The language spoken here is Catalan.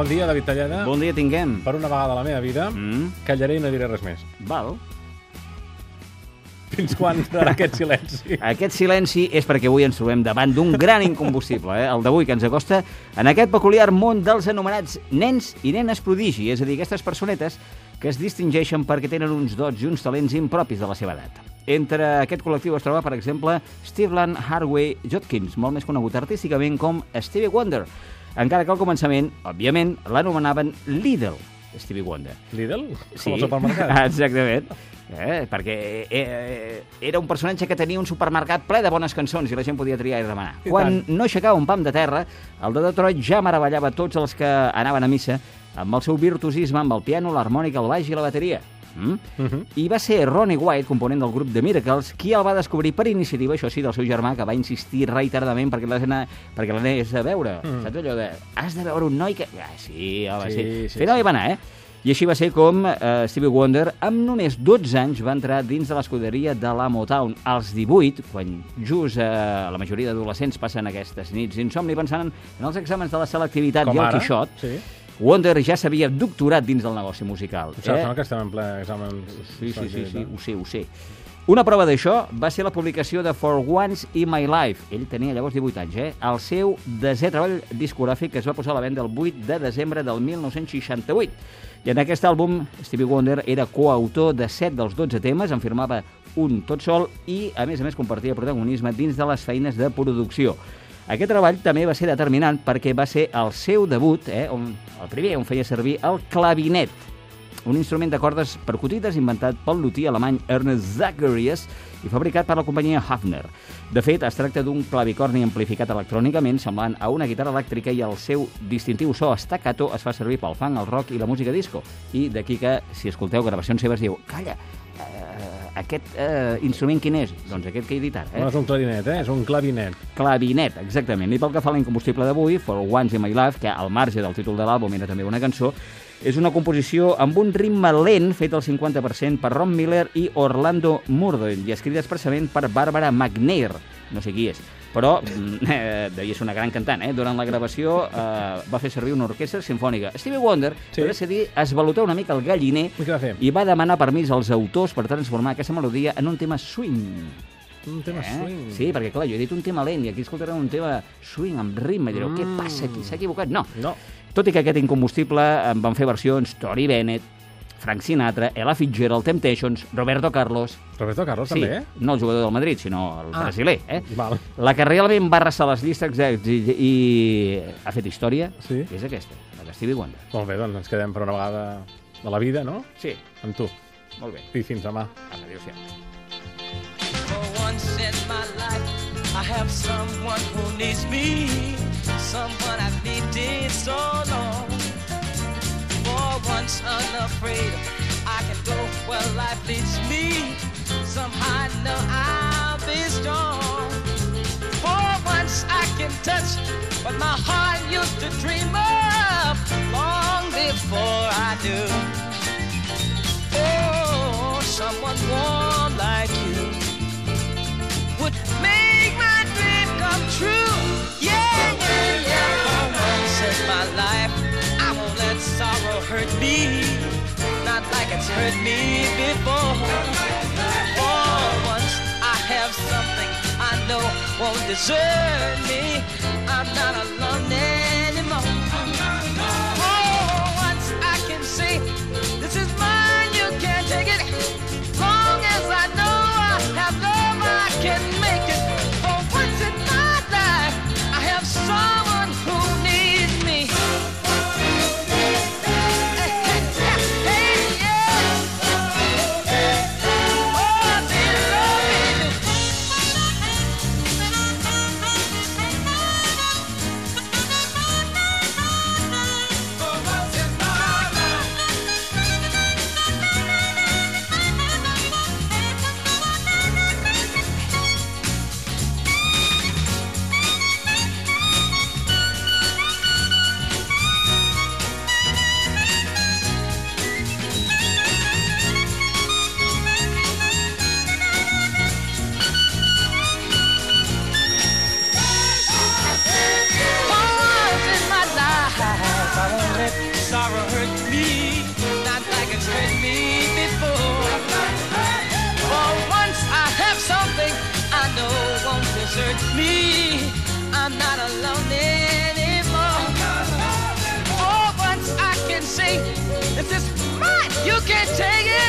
Bon dia, David Tallada. Bon dia tinguem. Per una vegada a la meva vida, Mm, callaré i no diré res més. val. Fins quan durarà aquest silenci? Aquest silenci és perquè avui ens trobem davant d'un gran incombustible, eh? el d'avui, que ens acosta en aquest peculiar món dels anomenats nens i nenes prodigi, és a dir, aquestes personetes que es distingeixen perquè tenen uns dots i uns talents impropis de la seva edat. Entre aquest col·lectiu es troba, per exemple, Steveland Harway Jodkins, molt més conegut artísticament com Stevie Wonder, encara que al començament, òbviament, l'anomenaven Lidl, Stevie Wonder. Lidl? Com el supermercat? Exactament. Eh, perquè eh, era un personatge que tenia un supermercat ple de bones cançons i la gent podia triar i demanar. I Quan tant. no aixecava un pam de terra, el de Detroit ja meravellava tots els que anaven a missa amb el seu virtuosisme amb el piano, l'harmònica, el baix i la bateria. Mm? Mhm. I va ser Ronnie White, component del grup The Miracles, qui el va descobrir per iniciativa, això sí, del seu germà, que va insistir reiteradament perquè l'anés a veure. Mm. Saps allò de... Has de veure un noi que... Ah, sí, home, Sí, sí. sí, Però sí. hi va anar, eh? I així va ser com eh, Stevie Wonder, amb només 12 anys, va entrar dins de l'escuderia de la Motown. Als 18, quan just eh, la majoria d'adolescents passen aquestes nits d'insomni pensant en els exàmens de la selectivitat Com i el ara. Quixot, Sí. Wonder ja s'havia doctorat dins del negoci musical. Em sembla que estem en ple examen. Sí, sí, sí, sí, ho sé, ho sé. Una prova d'això va ser la publicació de For Once in My Life. Ell tenia llavors 18 anys, eh? El seu desè treball discogràfic que es va posar a la venda el 8 de desembre del 1968. I en aquest àlbum, Stevie Wonder era coautor de 7 dels 12 temes, en firmava un tot sol i, a més a més, compartia protagonisme dins de les feines de producció. Aquest treball també va ser determinant perquè va ser el seu debut, eh, on, el primer on feia servir el clavinet, un instrument de cordes percutides inventat pel lutí alemany Ernest Zacharias i fabricat per la companyia Hafner. De fet, es tracta d'un clavicorni amplificat electrònicament, semblant a una guitarra elèctrica i el seu distintiu so staccato es fa servir pel funk, el rock i la música disco. I d'aquí que, si escolteu gravacions seves, diu calla, aquest eh, instrument quin és? Doncs aquest que he dit ara. No Eh? és un clarinet, eh? És un clavinet. Clavinet, exactament. I pel que fa a l'incombustible d'avui, For Once in My Life, que al marge del títol de l'àlbum era també una cançó, és una composició amb un ritme lent fet al 50% per Ron Miller i Orlando Murdoch i escrita expressament per Barbara McNair, no sé qui és, però mm, eh, devia ser una gran cantant. Eh? Durant la gravació eh, va fer servir una orquestra sinfònica. Stevie Wonder Sí. va decidir esvalotar una mica el galliner I va i va demanar permís als autors per transformar aquesta melodia en un tema swing. Un tema swing. Sí, perquè clar, jo he dit un tema lent i aquí escoltarem un tema swing amb ritme direu, Mm. què passa aquí? S'ha equivocat? No. No. Tot i que aquest incombustible en van fer versions Tori Bennett, Frank Sinatra, Ella Fitzgerald, Temptations, Roberto Carlos... Roberto Carlos, sí, també, eh? no el jugador del Madrid, sinó el Ah. brasiler, eh? Val. La que realment va arrasar les llistes i, i ha fet història Sí. és aquesta, la de Stevie Wonder. Molt bé, doncs ens quedem per una vegada de la vida, no? Sí, Amb tu. molt bé. I fins demà. Adéu-siau. I have someone who needs me, someone I've needed so long. Once unafraid, I can go where life leads me. Somehow I know I'll be strong. For once I can touch what my heart used to dream of like it's hurt me before. For once, I have something I know won't desert me. I'm not alone search me. I'm not alone anymore. All oh, but I can say that this mine. You can't take it.